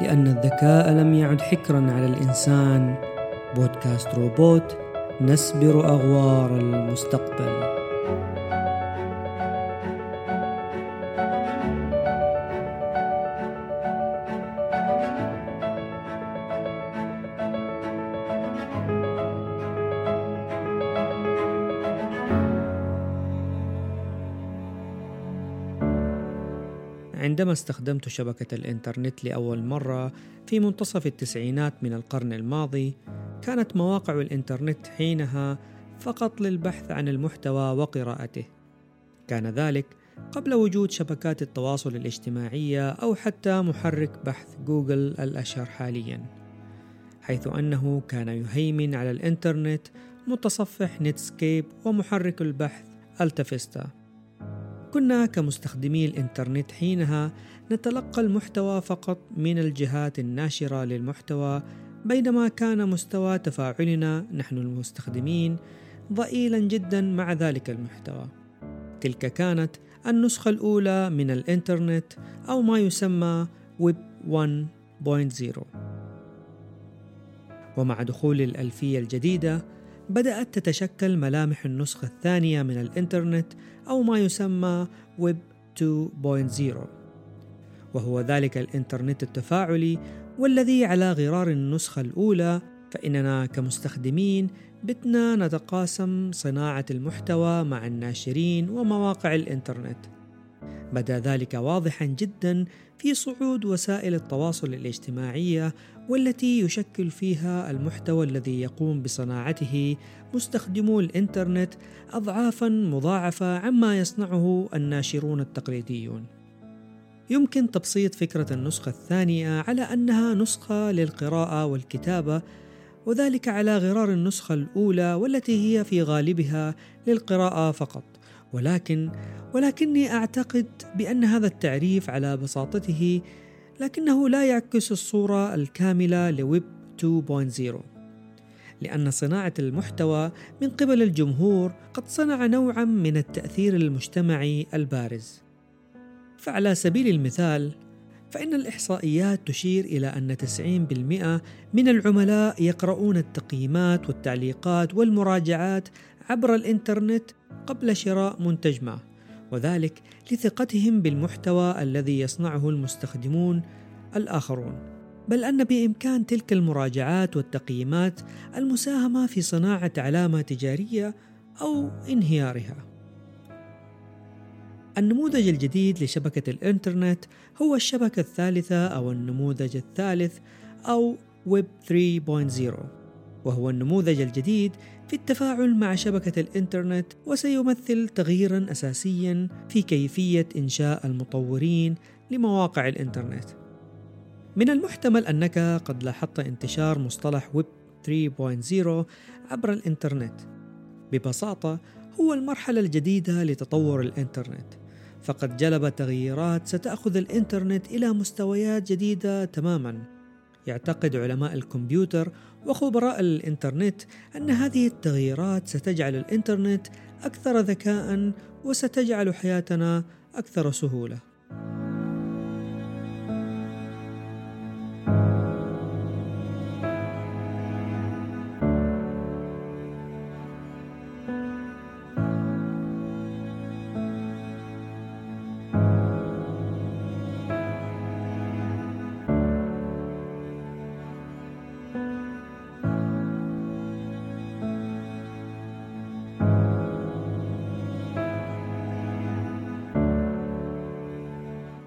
لأن الذكاء لم يعد حكرا على الإنسان. بودكاست روبوت نسبر أغوار المستقبل. عندما استخدمت شبكة الإنترنت لأول مرة في منتصف التسعينات من القرن الماضي، كانت مواقع الإنترنت حينها فقط للبحث عن المحتوى وقراءته. كان ذلك قبل وجود شبكات التواصل الاجتماعية أو حتى محرك بحث جوجل الأشهر حالياً. حيث أنه كان يهيمن على الإنترنت متصفح نتسكيب ومحرك البحث ألتافيستا. كنا كمستخدمي الإنترنت حينها نتلقى المحتوى فقط من الجهات الناشرة للمحتوى بينما كان مستوى تفاعلنا نحن المستخدمين ضئيلا جدا مع ذلك المحتوى. تلك كانت النسخة الأولى من الإنترنت أو ما يسمى ويب 1.0 ومع دخول الألفية الجديدة بدأت تتشكل ملامح النسخة الثانية من الإنترنت أو ما يسمى ويب 2.0 وهو ذلك الإنترنت التفاعلي والذي على غرار النسخة الأولى فإننا كمستخدمين بتنا نتقاسم صناعة المحتوى مع الناشرين ومواقع الإنترنت. بدا ذلك واضحا جدا في صعود وسائل التواصل الاجتماعية والتي يشكل فيها المحتوى الذي يقوم بصناعته مستخدمو الإنترنت اضعافا مضاعفة عما يصنعه الناشرون التقليديون. يمكن تبسيط فكرة النسخة الثانية على أنها نسخة للقراءة والكتابة وذلك على غرار النسخة الأولى والتي هي في غالبها للقراءة فقط. ولكن ولكني أعتقد بأن هذا التعريف على بساطته لكنه لا يعكس الصورة الكاملة لويب 2.0 لأن صناعة المحتوى من قبل الجمهور قد صنع نوعا من التأثير المجتمعي البارز. فعلى سبيل المثال فإن الإحصائيات تشير إلى أن 90% من العملاء يقرؤون التقييمات والتعليقات والمراجعات عبر الإنترنت قبل شراء منتج ما وذلك لثقتهم بالمحتوى الذي يصنعه المستخدمون الآخرون. بل أن بإمكان تلك المراجعات والتقييمات المساهمة في صناعة علامة تجارية أو انهيارها. النموذج الجديد لشبكة الإنترنت هو الشبكة الثالثة أو النموذج الثالث أو ويب 3.0 وهو النموذج الجديد في التفاعل مع شبكة الإنترنت وسيمثل تغييرا أساسيا في كيفية إنشاء المطورين لمواقع الإنترنت. من المحتمل أنك قد لاحظت انتشار مصطلح ويب 3.0 عبر الإنترنت. ببساطة هو المرحلة الجديدة لتطور الإنترنت. فقد جلب تغييرات ستأخذ الإنترنت إلى مستويات جديدة تماما يعتقد علماء الكمبيوتر وخبراء الإنترنت أن هذه التغييرات ستجعل الإنترنت أكثر ذكاء وستجعل حياتنا أكثر سهولة.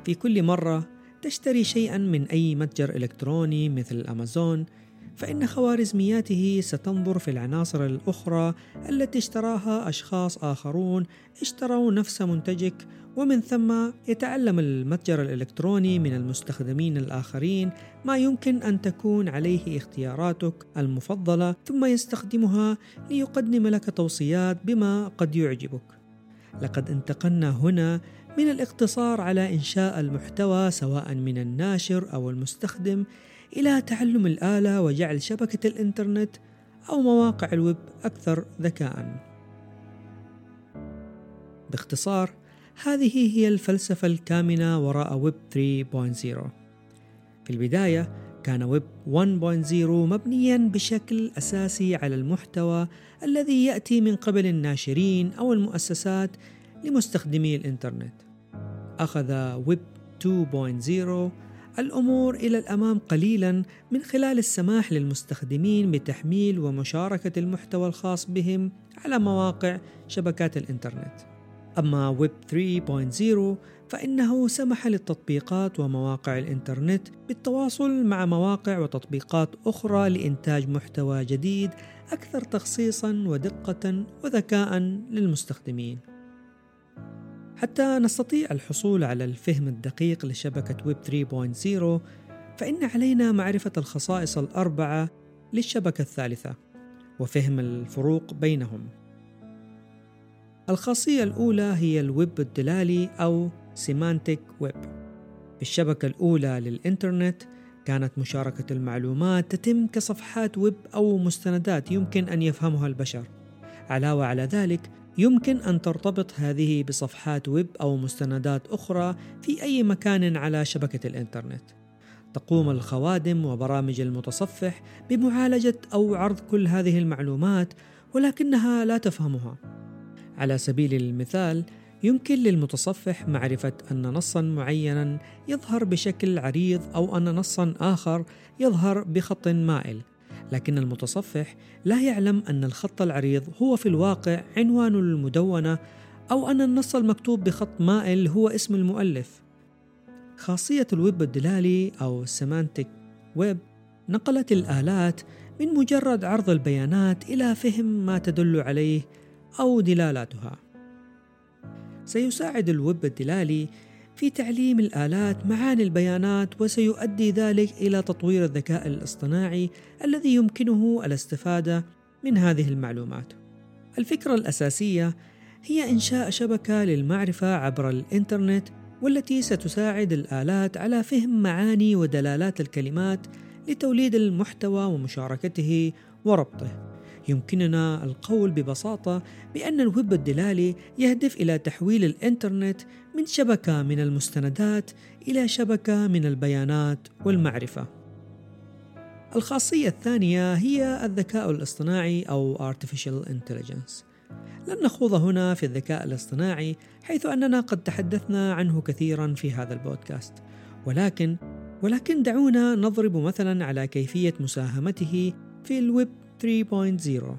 في كل مرة تشتري شيئا من أي متجر إلكتروني مثل أمازون فإن خوارزمياته ستنظر في العناصر الأخرى التي اشتراها أشخاص آخرون اشتروا نفس منتجك ومن ثم يتعلم المتجر الإلكتروني من المستخدمين الآخرين ما يمكن أن تكون عليه اختياراتك المفضلة ثم يستخدمها ليقدم لك توصيات بما قد يعجبك. لقد انتقلنا هنا من الاقتصار على إنشاء المحتوى سواء من الناشر أو المستخدم إلى تعلم الآلة وجعل شبكة الإنترنت أو مواقع الويب أكثر ذكاءً. باختصار، هذه هي الفلسفة الكامنة وراء ويب 3.0. في البداية كان ويب 1.0 مبنيا بشكل أساسي على المحتوى الذي يأتي من قبل الناشرين أو المؤسسات لمستخدمي الإنترنت. أخذ ويب 2.0 الأمور إلى الأمام قليلا من خلال السماح للمستخدمين بتحميل ومشاركة المحتوى الخاص بهم على مواقع شبكات الإنترنت. أما ويب 3.0 فإنه سمح للتطبيقات ومواقع الإنترنت بالتواصل مع مواقع وتطبيقات أخرى لإنتاج محتوى جديد أكثر تخصيصا ودقة وذكاء للمستخدمين. حتى نستطيع الحصول على الفهم الدقيق لشبكة ويب 3.0 فإن علينا معرفة الخصائص الأربعة للشبكة الثالثة وفهم الفروق بينهم. الخاصية الأولى هي الويب الدلالي أو Semantic Web. في الشبكة الأولى للإنترنت كانت مشاركة المعلومات تتم كصفحات ويب أو مستندات يمكن أن يفهمها البشر. علاوة على ذلك يمكن أن ترتبط هذه بصفحات ويب أو مستندات أخرى في أي مكان على شبكة الإنترنت. تقوم الخوادم وبرامج المتصفح بمعالجة أو عرض كل هذه المعلومات ولكنها لا تفهمها. على سبيل المثال، يمكن للمتصفح معرفة أن نصا معينا يظهر بشكل عريض أو أن نصا آخر يظهر بخط مائل لكن المتصفح لا يعلم أن الخط العريض هو في الواقع عنوان المدونة أو أن النص المكتوب بخط مائل هو اسم المؤلف. خاصية الويب الدلالي أو ال semantic web نقلت الآلات من مجرد عرض البيانات إلى فهم ما تدل عليه أو دلالاتها. سيساعد الويب الدلالي في تعليم الآلات معاني البيانات وسيؤدي ذلك إلى تطوير الذكاء الاصطناعي الذي يمكنه الاستفادة من هذه المعلومات. الفكرة الأساسية هي إنشاء شبكة للمعرفة عبر الإنترنت والتي ستساعد الآلات على فهم معاني ودلالات الكلمات لتوليد المحتوى ومشاركته وربطه. يمكننا القول ببساطة بأن الويب الدلالي يهدف إلى تحويل الإنترنت من شبكة من المستندات إلى شبكة من البيانات والمعرفة. الخاصية الثانية هي الذكاء الاصطناعي أو Artificial Intelligence. لن نخوض هنا في الذكاء الاصطناعي حيث أننا قد تحدثنا عنه كثيرا في هذا البودكاست، ولكن ولكن دعونا نضرب مثلا على كيفية مساهمته في الويب 3.0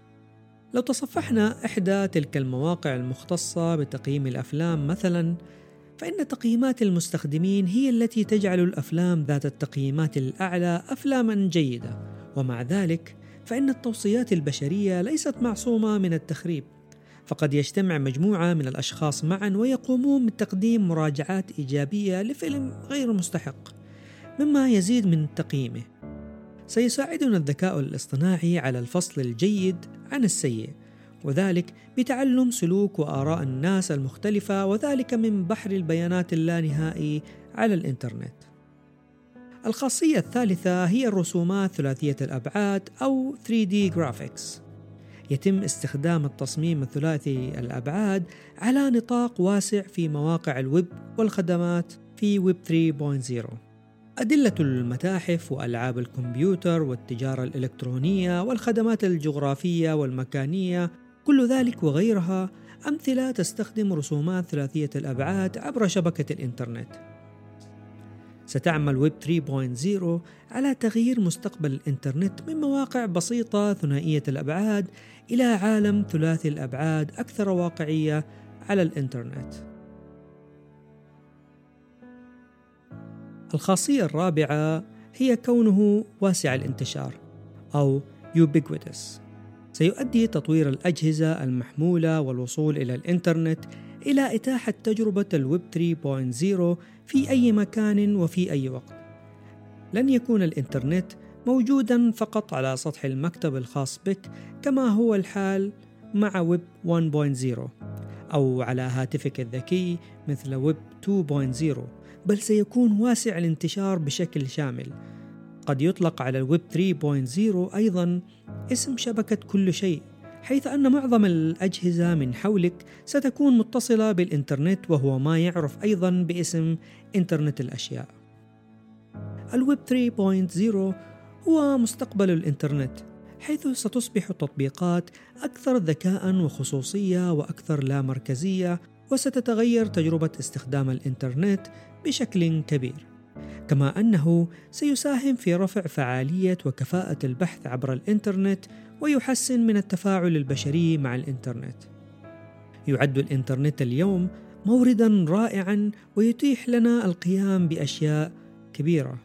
لو تصفحنا إحدى تلك المواقع المختصة بتقييم الأفلام مثلا فإن تقييمات المستخدمين هي التي تجعل الأفلام ذات التقييمات الأعلى أفلاما جيدة. ومع ذلك فإن التوصيات البشرية ليست معصومة من التخريب. فقد يجتمع مجموعة من الأشخاص معا ويقومون بتقديم مراجعات إيجابية لفيلم غير مستحق مما يزيد من تقييمه. سيساعدنا الذكاء الاصطناعي على الفصل الجيد عن السيء وذلك بتعلم سلوك وآراء الناس المختلفة وذلك من بحر البيانات اللانهائي على الإنترنت. الخاصية الثالثة هي الرسومات ثلاثية الأبعاد أو 3D Graphics. يتم استخدام التصميم الثلاثي الأبعاد على نطاق واسع في مواقع الويب والخدمات في ويب 3.0 أدلة المتاحف وألعاب الكمبيوتر والتجارة الإلكترونية والخدمات الجغرافية والمكانية كل ذلك وغيرها أمثلة تستخدم رسومات ثلاثية الأبعاد عبر شبكة الإنترنت. ستعمل ويب 3.0 على تغيير مستقبل الإنترنت من مواقع بسيطة ثنائية الأبعاد إلى عالم ثلاثي الأبعاد أكثر واقعية على الإنترنت. الخاصية الرابعة هي كونه واسع الانتشار أو ubiquitous سيؤدي تطوير الأجهزة المحمولة والوصول إلى الإنترنت إلى إتاحة تجربة الويب 3.0 في أي مكان وفي أي وقت. لن يكون الإنترنت موجودا فقط على سطح المكتب الخاص بك كما هو الحال مع ويب 1.0 أو على هاتفك الذكي مثل ويب 2.0 بل سيكون واسع الانتشار بشكل شامل قد يطلق على الويب 3.0 أيضا اسم شبكة كل شيء حيث أن معظم الأجهزة من حولك ستكون متصلة بالإنترنت وهو ما يعرف أيضا باسم إنترنت الأشياء. الويب 3.0 هو مستقبل الإنترنت حيث ستصبح التطبيقات أكثر ذكاء وخصوصية وأكثر لا مركزية وستتغير تجربة استخدام الإنترنت بشكل كبير كما أنه سيساهم في رفع فعالية وكفاءة البحث عبر الإنترنت ويحسن من التفاعل البشري مع الإنترنت. يعد الإنترنت اليوم موردا رائعا ويتيح لنا القيام بأشياء كبيرة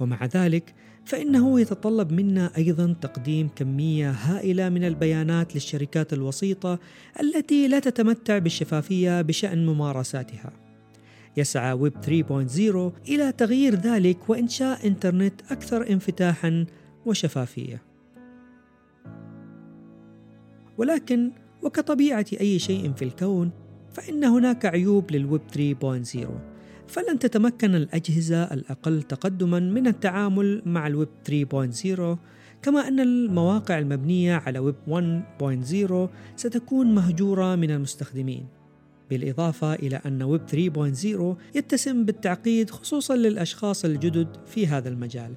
ومع ذلك فإنه يتطلب منا أيضا تقديم كمية هائلة من البيانات للشركات الوسيطة التي لا تتمتع بالشفافية بشأن ممارساتها. يسعى ويب 3.0 إلى تغيير ذلك وإنشاء إنترنت أكثر انفتاحا وشفافية. ولكن وكطبيعة أي شيء في الكون فإن هناك عيوب للويب 3.0 فلن تتمكن الأجهزة الأقل تقدما من التعامل مع الويب 3.0 كما أن المواقع المبنية على ويب 1.0 ستكون مهجورة من المستخدمين. بالإضافة إلى أن ويب 3.0 يتسم بالتعقيد خصوصا للأشخاص الجدد في هذا المجال.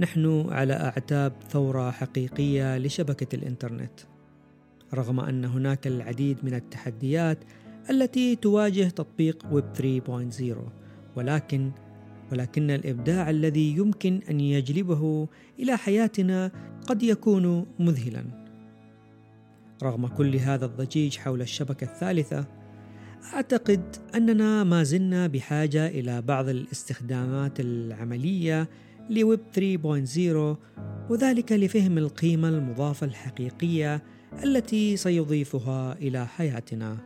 نحن على أعتاب ثورة حقيقية لشبكة الإنترنت رغم أن هناك العديد من التحديات التي تواجه تطبيق ويب 3.0 ولكن ولكن الإبداع الذي يمكن أن يجلبه إلى حياتنا قد يكون مذهلا. رغم كل هذا الضجيج حول الشبكة الثالثة أعتقد أننا ما زلنا بحاجة إلى بعض الاستخدامات العملية لويب 3.0 وذلك لفهم القيمة المضافة الحقيقية التي سيضيفها إلى حياتنا.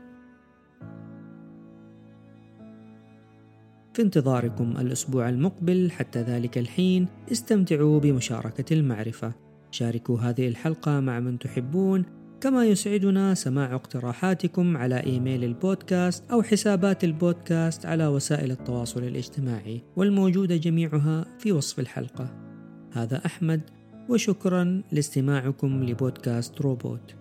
في انتظاركم الأسبوع المقبل حتى ذلك الحين استمتعوا بمشاركة المعرفة. شاركوا هذه الحلقة مع من تحبون كما يسعدنا سماع اقتراحاتكم على إيميل البودكاست أو حسابات البودكاست على وسائل التواصل الاجتماعي والموجودة جميعها في وصف الحلقة. هذا أحمد وشكرا لاستماعكم لبودكاست روبوت.